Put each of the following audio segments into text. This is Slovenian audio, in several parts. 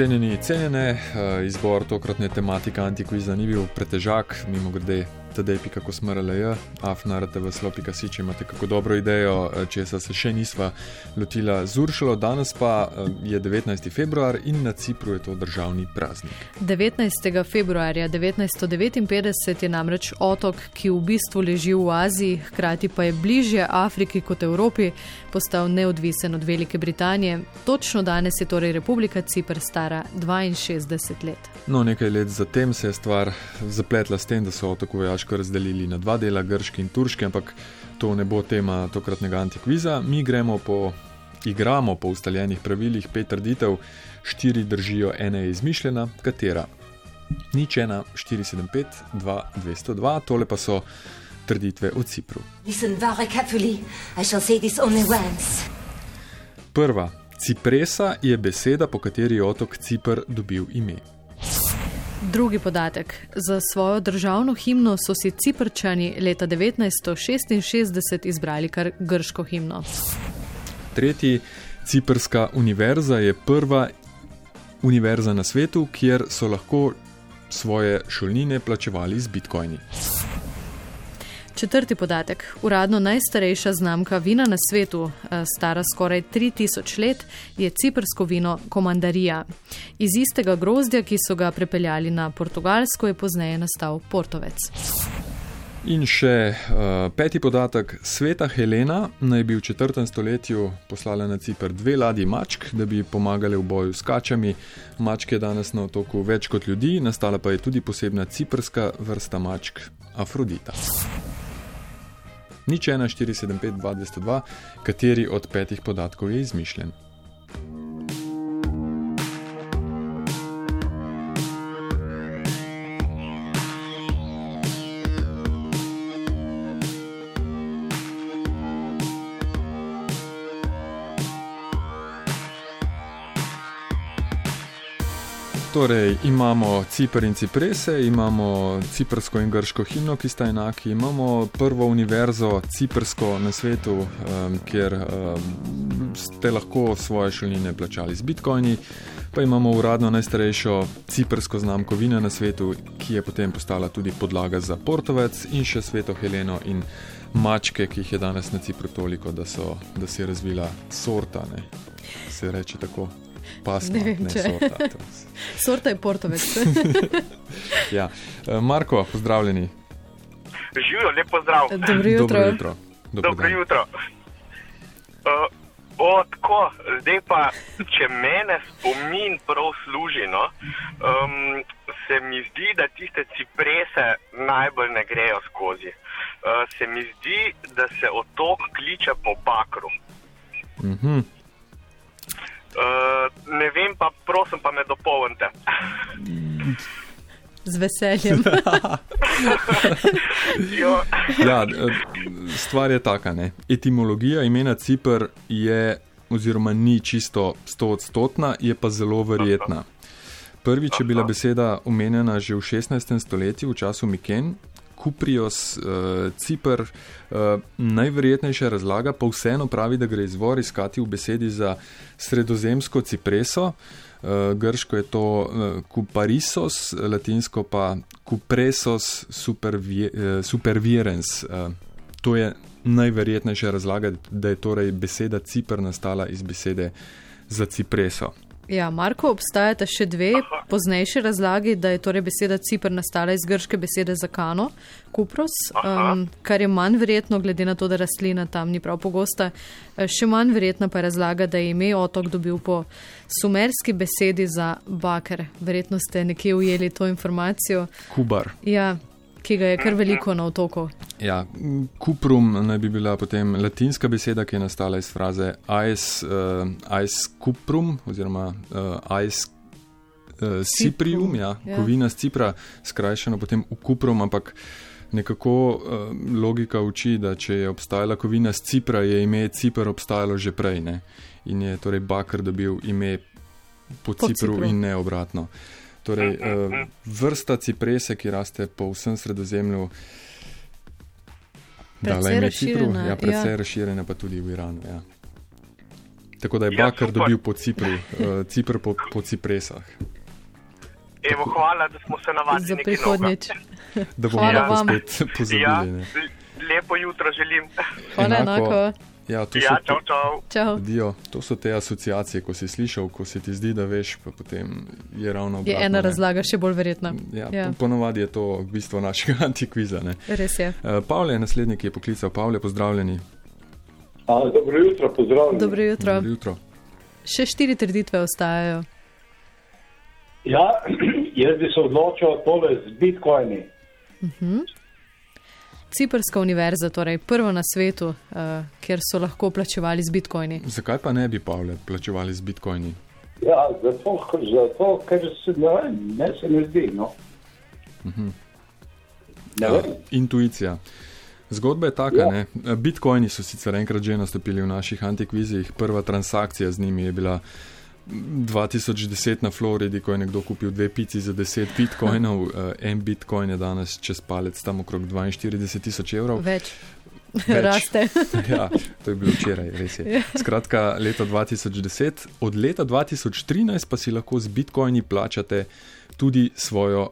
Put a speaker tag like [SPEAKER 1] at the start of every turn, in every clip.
[SPEAKER 1] Cenjeni, cenjene, eh, izbor tokratne tematike antikviza ni bil pretežak, mimo grede tdej.ko smrlj, afnartv.si, če imate kako dobro idejo, eh, če se še nisva lotila z Uršalo. Danes pa eh, je 19. februar in na Cipru je to državni praznik.
[SPEAKER 2] 19. februarja 1959 je namreč otok, ki v bistvu leži v Aziji, hkrati pa je bližje Afriki kot Evropi, postal neodvisen od Velike Britanije. Točno danes je torej Republika Cipr stara 62 let.
[SPEAKER 1] No, nekaj let zatem se je stvar zapletla s tem, da so otok vojaško razdelili na dva dela, grški in turški, ampak to ne bo tema tokratnega antikviza. Mi gremo po, igramo po ustaljenih pravilih, pet trditev, štiri držijo, ena je izmišljena, katera. Nič ena, 475, 2, 202, tole pa so trditve o Cipru. Prva. Cipresa je beseda, po kateri je otok Cipr dobil ime.
[SPEAKER 2] Drugi podatek. Za svojo državno himno so si Ciprčani leta 1966 izbrali kar grško himno.
[SPEAKER 1] Tretji. Ciprska univerza je prva univerza na svetu, kjer so lahko svoje šolnine plačevali z bitcoini.
[SPEAKER 2] Četrti podatek. Uradno najstarejša znamka vina na svetu, eh, stara skoraj 3000 let, je ciprsko vino Komandarija. Iz istega grozdja, ki so ga prepeljali na Portugalsko, je pozneje nastal Portovec.
[SPEAKER 1] In še uh, peti podatek. Sveta Helena naj bi v 4. stoletju poslala na Cipr dve ladji mačk, da bi pomagali v boju s kačami. Mačke je danes na otoku več kot ljudi, nastala pa je tudi posebna ciprska vrsta mačk Afrodita. Nič 1, 4, 7, 5, 2, 202, kateri od petih podatkov je izmišljen. Torej, imamo Cipr in Ciprese, imamo ciprsko in grško himno, ki sta enaki, imamo prvo univerzo, ciprsko na svetu, um, kjer um, ste lahko svoje šolnine plačali z bitcoini, pa imamo uradno najstarejšo ciprsko znamko vina na svetu, ki je potem postala tudi podlaga za Portovec in še sveto Heleno in mačke, ki jih je danes na Cipru toliko, da, so, da se je razvila sorta, ne? se reče tako. Pasma, ne vem, ne, če sorta,
[SPEAKER 2] sorta je portovec.
[SPEAKER 1] ja. Marko, pozdravljeni.
[SPEAKER 3] Živijo, lepo zdrav.
[SPEAKER 2] Dobro jutro.
[SPEAKER 1] Dobro jutro.
[SPEAKER 3] Dobro Dobro jutro. Uh, o, tako, zdaj pa, če mene spomin prav služi, no, um, se mi zdi, da tiste ciprese najbolj ne grejo skozi. Uh, se mi zdi, da se otok kliče po bakru.
[SPEAKER 1] Mhm. Mm
[SPEAKER 3] Uh, ne vem, pa prosim, pa me dopolnite.
[SPEAKER 2] Z veseljem.
[SPEAKER 1] ja, stvar je taka. Ne? Etimologija imena Cipr je, oziroma ni čisto stoodstotna, je pa zelo verjetna. Prvič je bila beseda omenjena že v 16. stoletju, v času Miken, Kuprios, uh, Cipr. Uh, najverjetnejša razlaga pa vseeno pravi, da gre izvor iskati v besedi za sredozemsko cipreso. Uh, grško je to uh, kuparisos, latinsko pa kupresos supervie, uh, supervirens. Uh, to je najverjetnejša razlaga, da je torej beseda Cipr nastala iz besede za cipreso.
[SPEAKER 2] Ja, Marko, obstajata še dve poznejše razlagi, da je torej beseda Cipr nastala iz grške besede za kano, kupros, um, kar je manj verjetno, glede na to, da rastlina tam ni prav pogosta. Eh, še manj verjetna pa je razlaga, da je ime otok dobil po sumerski besedi za baker. Verjetno ste nekje ujeli to informacijo.
[SPEAKER 1] Kubar.
[SPEAKER 2] Ja, ki ga je kar veliko na otoku.
[SPEAKER 1] Ja, kuprum naj bi bila potem latinska beseda, ki je nastala iz fraze ais, uh, ais kuprum oziroma uh, ais uh, ciprium, ja, ja. kovina z Cipra, skrajšano potem v kuprum, ampak nekako uh, logika uči, da če je obstajala kovina z Cipra, je ime Cipr obstajalo že prej ne? in je torej Bakr dobil ime po, po Cipru, Cipru in ne obratno. Torej, uh, vrsta ciprese, ki raste po vsem sredozemlju, da le ime Cipru, ja, predvsej ja. razširjena, pa tudi v Iranu. Ja. Tako da je
[SPEAKER 3] Ja,
[SPEAKER 1] Bakar
[SPEAKER 3] super.
[SPEAKER 1] dobil po Cipru, uh, Cipr po, po Cipresah.
[SPEAKER 3] Evo, hvala, da smo se navadili.
[SPEAKER 2] Za
[SPEAKER 3] nekaj
[SPEAKER 2] prihodnjič.
[SPEAKER 1] Da bomo lahko spet
[SPEAKER 3] novega.
[SPEAKER 1] pozabili.
[SPEAKER 3] Ja,
[SPEAKER 1] ne.
[SPEAKER 3] lepo jutro želim.
[SPEAKER 2] Hvala
[SPEAKER 1] Enako.
[SPEAKER 2] enako.
[SPEAKER 1] Ja, to
[SPEAKER 3] Ja, čau, čau.
[SPEAKER 2] Čau.
[SPEAKER 1] Dio, to so te asociacije, ko si slišal, ko se ti zdi, da veš, pa potem je ravno obratno.
[SPEAKER 2] Je ena
[SPEAKER 1] ne.
[SPEAKER 2] razlaga še bolj verjetna.
[SPEAKER 1] Ja,
[SPEAKER 2] Ja.
[SPEAKER 1] Ponovadi je to bistvo našega antikviza. Ne.
[SPEAKER 2] Res je.
[SPEAKER 1] Uh, Pavle je naslednji, ki je poklical. Pavle, pozdravljeni.
[SPEAKER 4] A, dobro jutro, pozdravljeni.
[SPEAKER 2] Dobro jutro.
[SPEAKER 1] Dobro jutro.
[SPEAKER 2] Še štiri trditve ostajajo.
[SPEAKER 4] Ja, jaz bi se odločil tole z bitcoini.
[SPEAKER 2] Ciprska univerza, torej prva na svetu, uh, kjer so lahko plačevali z bitcoini.
[SPEAKER 1] Zakaj pa ne bi, Pavle, plačevali z bitcoini?
[SPEAKER 4] Ja, zato, zato ker se ne vem, ne se mi zdi. No. Ne vem.
[SPEAKER 1] Intuicija. Zgodba je taka,
[SPEAKER 4] Ja.
[SPEAKER 1] ne? Bitcoini so sicer enkrat že nastopili v naših antikvizih. Prva transakcija z njimi je bila 2010 na Floridi, ko je nekdo kupil dve pici za 10 bitcoinov. Eh, En bitcoin je danes čez palec tam okrog 42 tisoč evrov.
[SPEAKER 2] Več.
[SPEAKER 1] Več.
[SPEAKER 2] Raste.
[SPEAKER 1] Ja, to je bilo včeraj, res je. Skratka, leto 2010, od leta 2013 pa si lahko z bitcoini plačate tudi svojo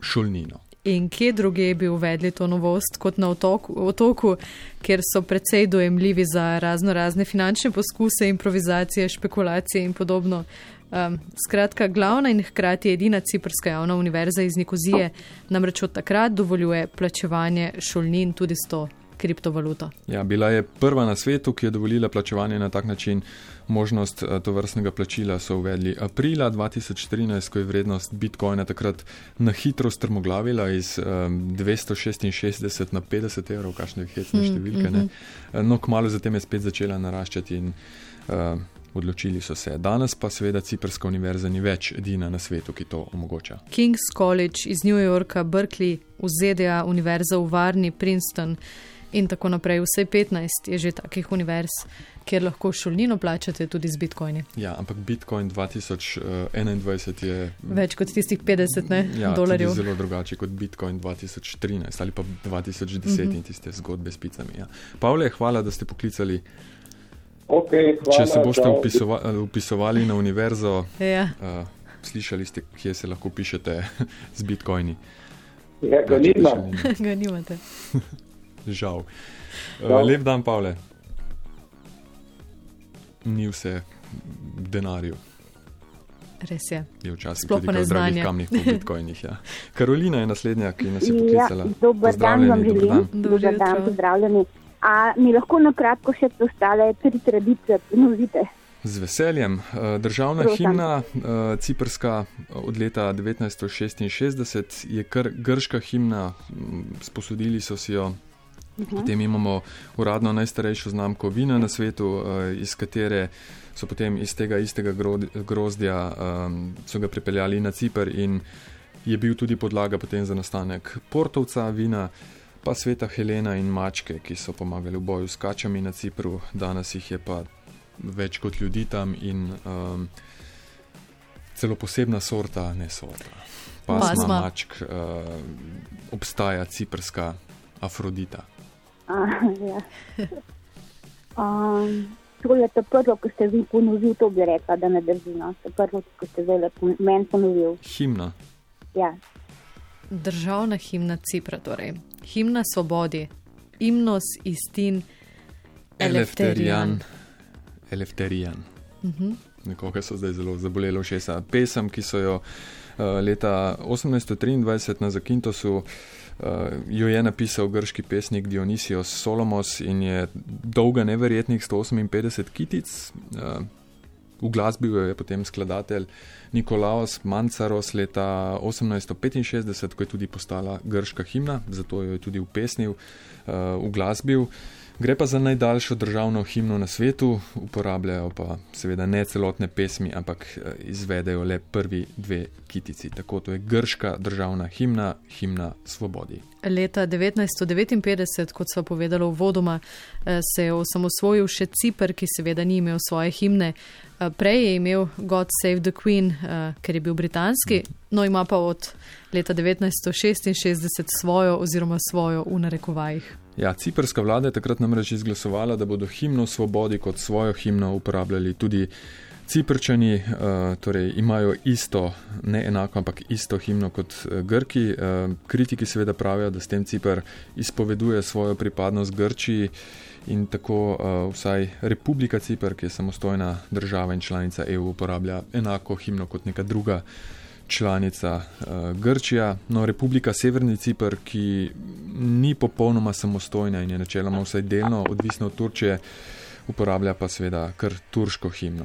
[SPEAKER 1] šolnino.
[SPEAKER 2] In kje druge bi uvedli to novost kot na otoku, otoku, kjer so precej dojemljivi za razno razne finančne poskuse, improvizacije, špekulacije in podobno. Um, skratka, glavna in hkrati edina ciprska javna univerza iz Nikozije namreč od takrat dovoljuje plačevanje šolnin tudi s to kriptovaluto.
[SPEAKER 1] Ja, bila je prva na svetu, ki je dovolila plačevanje na tak način. Možnost eh, tovrstnega plačila so uvedli aprila 2013, ko je vrednost bitcoina takrat na hitro strmoglavila iz um, 266 na 50 evrov, kakšne hecne številke. Ne? Eh, No, kmalo zatem je spet začela naraščati in uh, odločili so se. Danes pa seveda Ciprska univerza ni več edina na svetu, ki to omogoča.
[SPEAKER 2] King's College iz New Yorka, Berkeley, v ZDA, univerza v Varni, Princeton in tako naprej. Vse 15 je že takih univerz, kjer lahko šolnino plačate tudi z bitcoini.
[SPEAKER 1] Ja, ampak bitcoin 2021 je
[SPEAKER 2] Več kot tistih 50 ne,
[SPEAKER 1] Ja,
[SPEAKER 2] dolarjev.
[SPEAKER 1] zelo drugače kot Bitcoin 2013 ali pa 2010 mm -hmm. in tiste zgodbe s picami. Ja. Pavle, hvala, da ste poklicali.
[SPEAKER 4] Okay, hvala,
[SPEAKER 1] Če se boste upisova, upisovali na univerzo,
[SPEAKER 2] Ja.
[SPEAKER 1] uh, slišali ste, kje se lahko pišete z Bitcoini.
[SPEAKER 4] Ja, ga
[SPEAKER 1] Plačate
[SPEAKER 4] nima.
[SPEAKER 1] šolnino.
[SPEAKER 2] Ga nimate.
[SPEAKER 1] Žal.
[SPEAKER 4] Žal.
[SPEAKER 1] Uh, lep dan, Pavle. Ni vse v denarju.
[SPEAKER 2] Res je.
[SPEAKER 1] Je včasih
[SPEAKER 2] Sploh
[SPEAKER 1] tudi v dragih
[SPEAKER 2] neznanje.
[SPEAKER 1] kamnih po bitcoinih. Ja. Karolina je naslednja, ki nas je
[SPEAKER 5] Ja,
[SPEAKER 1] poklicala.
[SPEAKER 5] dober dan vam
[SPEAKER 1] dober
[SPEAKER 5] želim.
[SPEAKER 1] dan.
[SPEAKER 5] Dober dan, pozdravljeni. A mi lahko na kratko še ostale tri tradicije ponovite?
[SPEAKER 1] Z veseljem. Eh, Državna
[SPEAKER 5] Prosim.
[SPEAKER 1] himna, eh, ciprska od leta 1966, je kar grška himna, sposodili so si jo. Potem imamo uradno najstarejšo znamko vina na svetu, eh, iz katere so potem iz tega istega gro- grozdja um, so ga pripeljali na Cipr in je bil tudi podlaga potem za nastanek portovca vina, pa sveta Helena in mačke, ki so pomagali v boju s kačami na Cipru, danes jih je pa več kot ljudi tam in um, celo posebna sorta, ne sorta. Pasma.
[SPEAKER 2] Pasma.
[SPEAKER 1] mačk, uh, obstaja ciprska Afrodita.
[SPEAKER 5] A, ja. um, to je to prvo, ko ste vi ponovili, to bi rekla, da ne drži. No. To prvo, ko ste zdaj meni ponovili.
[SPEAKER 1] Himna.
[SPEAKER 5] Ja.
[SPEAKER 2] Državna himna Cipra, torej. Himna svobodi, imnos istin,
[SPEAKER 1] Elefterijan. Elefterijan. Nekoga so zdaj zelo zabolelo všesa. Pesem, ki so jo uh, leta 1823 na Zakintosu, uh, jo je napisal grški pesnik Dionisios Solomos in je dolga neverjetnih 158 kitic. Uh, V glasbi je potem skladatelj Nikolaos Mancaros leta 1865, ko je tudi postala grška himna, zato jo je tudi upesnil, uh, v glasbi. Gre pa za najdaljšo državno himno na svetu, uporabljajo pa seveda ne celotne pesmi, ampak eh, izvedejo le prvi dve kitici. Tako to je grška državna himna, himna svobodi.
[SPEAKER 2] Leta 1959, kot so povedali v vodoma, se je osamosvojil še Cipr, ki seveda ni imel svoje himne. Eh, Prej je imel God Save the Queen, eh, ker je bil britanski, no ima pa od leta 1966 svojo oziroma svojo v narekovajih.
[SPEAKER 1] Ja, ciprska vlada je takrat namreč izglasovala, da bodo himno svobodi kot svojo himno uporabljali tudi ciprčani, uh, torej imajo isto, ne enako, ampak isto himno kot uh, Grki. Uh, kritiki seveda pravijo, da s tem Cipr izpoveduje svojo pripadnost Grčiji in tako uh, vsaj Republika Cipr, ki je samostojna država in članica EU, uporablja enako himno kot neka druga članica uh, Grčija. No, Republika Severni Cipr, ki ni popolnoma samostojna in je načeloma vsaj delno odvisna od Turčije, uporablja pa seveda kar turško himno.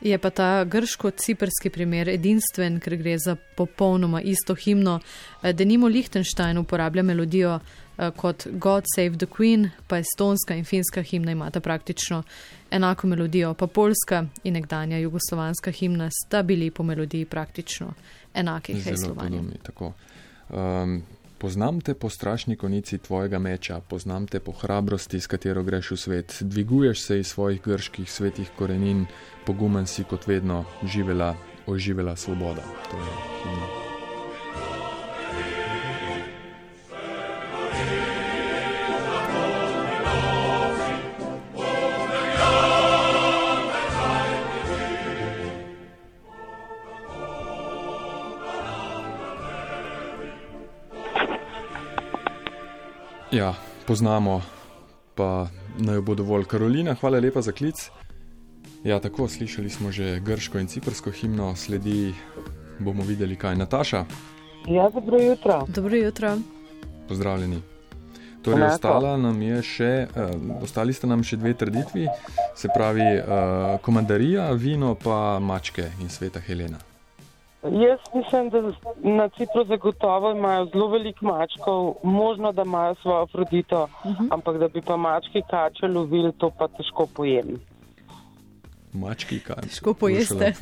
[SPEAKER 2] Je pa ta grško-ciprski primer edinstven, ker gre za popolnoma isto himno. Da nimo Liechtenstein uporablja melodijo kot God Save the Queen, pa estonska in finska himna imata praktično enako melodijo, pa polska in nekdanja jugoslovanska himna sta bili po melodiji praktično enaki.
[SPEAKER 1] Zelo podobni, tako. Um, Poznam te po strašni konici tvojega meča, poznam te po hrabrosti, s katero greš v svet. Dviguješ se iz svojih grških svetih korenin, pogumen si kot vedno, živela, oživela svoboda. To je Ja, poznamo, pa naj bo dovolj. Karolina, hvala lepa za klic. Ja, tako slišali smo že grško in ciprsko himno, sledi bomo videli, kaj je Nataša.
[SPEAKER 6] Ja, dobro jutro.
[SPEAKER 2] Dobro jutro.
[SPEAKER 1] Pozdravljeni. Torej, ostala nam je še, uh, ostali ste nam še dve trditvi, se pravi uh, komandarija, vino pa mačke in sveta Helena.
[SPEAKER 6] Jaz mislim, da na Cipru zagotovo imajo zelo veliko mačkov, možno, da imajo svojo afrodito, uh -huh. ampak da bi pa mački kače lovili, to pa težko pojem.
[SPEAKER 1] Mački kače.
[SPEAKER 2] Težko pojeste.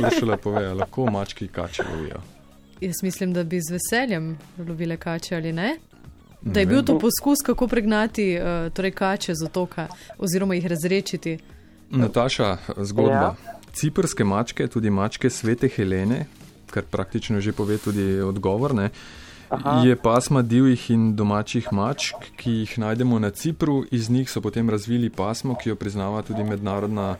[SPEAKER 1] Našele povejo, lahko mački kače lovijo.
[SPEAKER 2] Jaz mislim, da bi z veseljem lovile kače ali ne. Da je bil to poskus, kako pregnati uh, torej kače z otoka oziroma jih razrečiti.
[SPEAKER 1] Nataša, zgodba. Ja. Ciprske mačke, tudi mačke svete Helene, kar praktično že pove tudi odgovor, ne, je pasma divjih in domačih mačk, ki jih najdemo na Cipru. Iz njih so potem razvili pasmo, ki jo priznava tudi mednarodna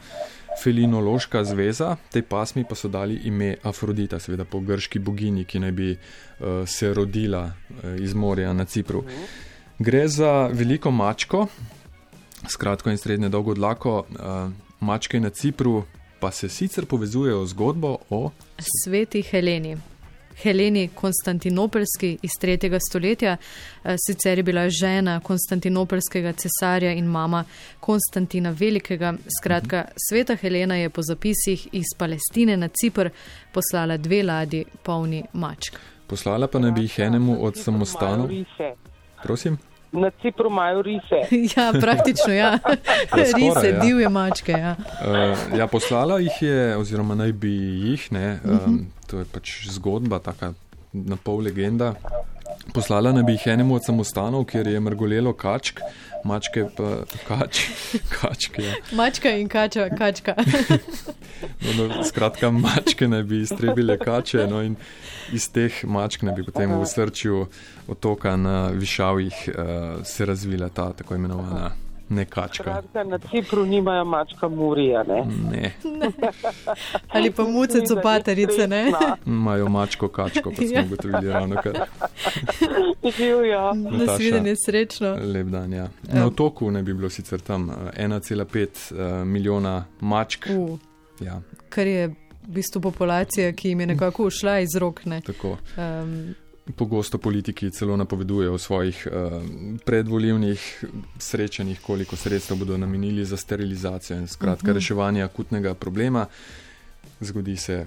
[SPEAKER 1] felinološka zveza. Tej pasmi pa so dali ime Afrodita, seveda po grški bogini, ki naj bi uh, se rodila uh, iz morja na Cipru. Gre za veliko mačko, skratko in srednje dolgo dlako. Uh, mačke na Cipru pa se sicer povezujejo zgodbo o
[SPEAKER 2] sveti Heleni. Heleni Konstantinopolski iz 3. stoletja, sicer je bila žena Konstantinopolskega cesarja in mama Konstantina Velikega. Skratka, -huh. sveta Helena je po zapisih iz Palestine na Cipr poslala dve ladji polni mačk.
[SPEAKER 1] Poslala pa naj bi jih enemu od samostanov. Prosim
[SPEAKER 6] na Cipru imajo rise.
[SPEAKER 2] ja, praktično, ja. ja skoraj, rise, ja. divje mačke. Ja.
[SPEAKER 1] Uh, ja, poslala jih je, oziroma naj bi jih, ne, um, to je pač zgodba, taka na pol legenda. Poslala naj bi jih enemu od samostanov, kjer je mrgolelo kačk, mačke pa kač, kačke. Ja.
[SPEAKER 2] Mačka in kača, kačka.
[SPEAKER 1] No, no, skratka, mačke naj bi iztrebile kače. No, iz teh mačk naj bi potem v srčju otoka na Višavjih uh, se razvila ta tako imenovana. Nekačka.
[SPEAKER 6] Skratka, na Cipru nimajo mačka Murija. Ne?
[SPEAKER 1] Ne.
[SPEAKER 2] Ali pa muce copaterice, ne?
[SPEAKER 1] Imajo mačko kačko, pa smo ugotovili ravno kar.
[SPEAKER 6] Živijo.
[SPEAKER 2] Nasvidenje srečno.
[SPEAKER 1] Lep dan, ja. Na otoku ne bi bilo sicer tam 1,5 uh, eh, milijona mačk. Uh. Ja.
[SPEAKER 2] Kar je v bistvu populacija, ki jim je nekako ušla iz rok.
[SPEAKER 1] Um, Pogosto politiki celo napovedujejo v svojih uh, predvoljivnih srečanjih, koliko sredstev bodo namenili za sterilizacijo in skratka uh mhm. -huh. reševanje akutnega problema. Zgodi se.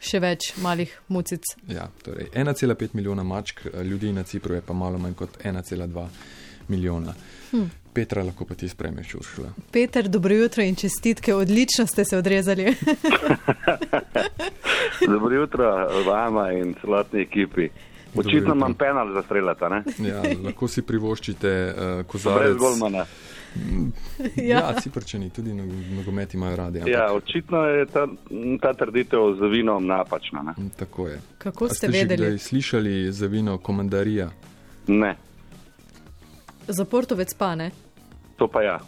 [SPEAKER 2] Še več malih mucic.
[SPEAKER 1] Ja, torej 1,5 milijona mačk, ljudi na Cipru je pa malo manj kot 1,2 milijona. Hm. Petra, lahko pa ti spremeš ušla.
[SPEAKER 2] Peter, dobro jutro in čestitke, odlično ste se odrezali.
[SPEAKER 7] dobro jutro vama in celotni ekipi. Očitno imam penal za streljata.
[SPEAKER 1] ja, lahko si privoščite uh, kozarec.
[SPEAKER 7] Brez golmana.
[SPEAKER 1] ja, ja ciprčani, tudi nogometi imajo radi.
[SPEAKER 7] Ampak... Ja, očitno je ta, ta trditev za vinom napačna. Ne?
[SPEAKER 2] Tako je. Kako ste, ste vedeli?
[SPEAKER 1] Ste slišali za vino komandarija?
[SPEAKER 7] Ne.
[SPEAKER 2] Za Portovec pa ne.
[SPEAKER 7] To pa ja.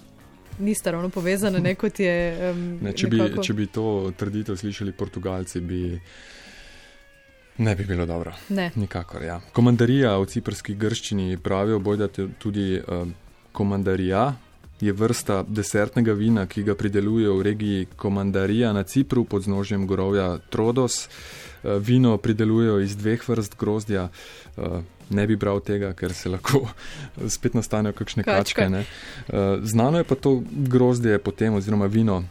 [SPEAKER 2] Nista ravno povezana, ne kot je. Um,
[SPEAKER 1] Ne, če, bi,
[SPEAKER 2] nekako-
[SPEAKER 1] če bi to trditev slišali Portugalci, bi ne bi bilo dobro.
[SPEAKER 2] Ne.
[SPEAKER 1] Nikakor, ja. Komandarija v ciprski grščini pravijo, bojda tudi uh, komandarija. Je vrsta desertnega vina, ki ga pridelujejo v regiji Komandarija na Cipru pod znožjem gorovja Trodos. Eh, Vino pridelujejo iz dveh vrst grozdja. Eh, Ne bi bral tega, ker se lahko spet nastanejo kakšne
[SPEAKER 2] Kačke.
[SPEAKER 1] kačke. ne. Eh, Znano je pa to grozdje potem, oziroma vino,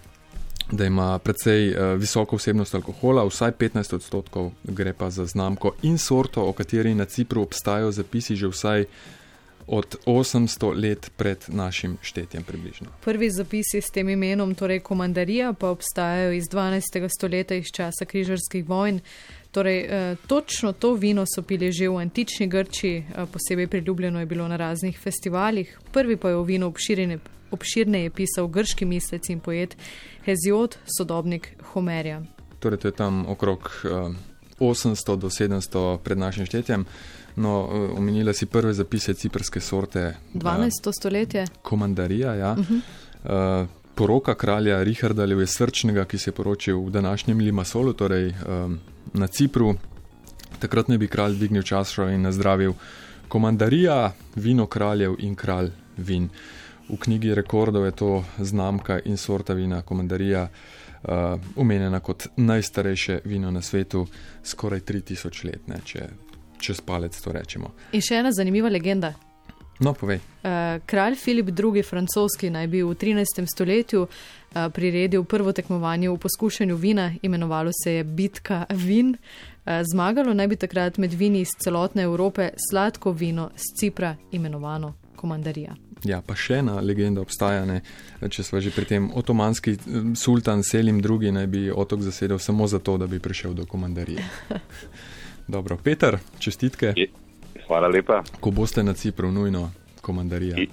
[SPEAKER 1] da ima precej visoko vsebnost alkohola, vsaj 15 odstotkov, gre pa za znamko in sorto, o kateri na Cipru obstajajo zapisi že vsaj od 800 let pred našim štetjem približno.
[SPEAKER 2] Prvi zapisi s tem imenom, torej komandarija, pa obstajajo iz 12. stoletja, iz časa križarskih vojn. Torej, eh, točno to vino so pili že v antični Grčiji, eh, posebej priljubljeno je bilo na raznih festivalih. Prvi pa je o vinu obširne, obširneje pisal grški mislec in poet Heziod, sodobnik Homerja.
[SPEAKER 1] Torej, to je tam okrog uh, 800 do 700 pred našim štetjem. No, uh, omenila si prve zapise ciprske sorte.
[SPEAKER 2] 12. stoletje.
[SPEAKER 1] Komandarija, ja. Uh -huh. uh, poroka kralja Richarda Leve Srčnega, ki se je poročil v današnjem Limasolu, torej um, na Cipru. Takrat naj bi kralj dvignil čašo in nazdravil komandarija, vino kraljev in kralj vin. V knjigi rekordov je to znamka in sorta vina komandarija uh, omenjena kot najstarejše vino na svetu, skoraj 3000 let, ne, če čez palec to rečemo.
[SPEAKER 2] In še ena zanimiva legenda.
[SPEAKER 1] No, povej.
[SPEAKER 2] Uh, kralj Filip II. francoski naj bi v 13. stoletju uh, priredil prvo tekmovanje v poskušanju vina, imenovalo se je Bitka vin. Uh, zmagalo naj bi takrat med vini iz celotne Evrope sladko vino z Cipra, imenovano Komandarija.
[SPEAKER 1] Ja, pa še ena legenda obstaja, ne? če smo že pri tem. Otomanski eh, sultan Selim II. naj bi otok zasedel samo zato, da bi prišel do komandarije. Dobro, Peter, čestitke.
[SPEAKER 7] Je- Hvala lepa.
[SPEAKER 1] Ko boste na Cipru, nujno komandarija.
[SPEAKER 7] I-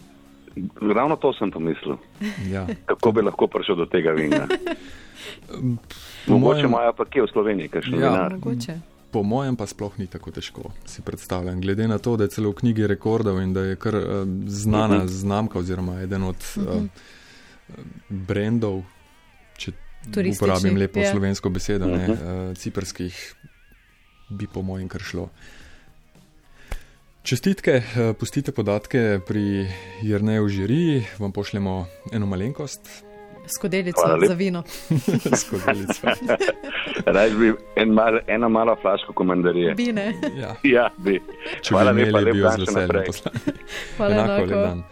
[SPEAKER 7] Ravno to sem pomislil.
[SPEAKER 1] Ja.
[SPEAKER 7] Kako bi lahko prišel do tega vina?
[SPEAKER 1] Po
[SPEAKER 7] Mogoče
[SPEAKER 1] mojem,
[SPEAKER 7] imajo pa kje v Sloveniji, kakšen
[SPEAKER 1] Ja.
[SPEAKER 7] vinar.
[SPEAKER 2] Mogoče.
[SPEAKER 1] po mojem pa sploh ni tako težko, si predstavljam. Glede na to, da je celo v knjigi rekordov in da je kar uh, znana uh -huh. znamka oziroma eden od uh -huh. uh, brendov, če uporabim lepo
[SPEAKER 2] ja.
[SPEAKER 1] slovensko besedo, ne,
[SPEAKER 7] Mhm.
[SPEAKER 1] uh, ciprskih, bi po mojem kar šlo. Čestitke, eh, pustite podatke pri Jrneju žiriji, vam pošljemo eno malenkost,
[SPEAKER 2] Skodelico
[SPEAKER 7] lepa.
[SPEAKER 2] za vino.
[SPEAKER 1] skodelico.
[SPEAKER 7] Raj bi en mal, eno malo flaško komandarije.
[SPEAKER 2] Bine.
[SPEAKER 1] Ja,
[SPEAKER 7] Ja, bi.
[SPEAKER 1] če
[SPEAKER 7] Hvala
[SPEAKER 1] bi
[SPEAKER 7] lepa,
[SPEAKER 1] imeli,
[SPEAKER 7] lep
[SPEAKER 1] bi jo z veseljem poslali.
[SPEAKER 2] Hvala
[SPEAKER 1] Enako,
[SPEAKER 2] enako.
[SPEAKER 1] lep dan.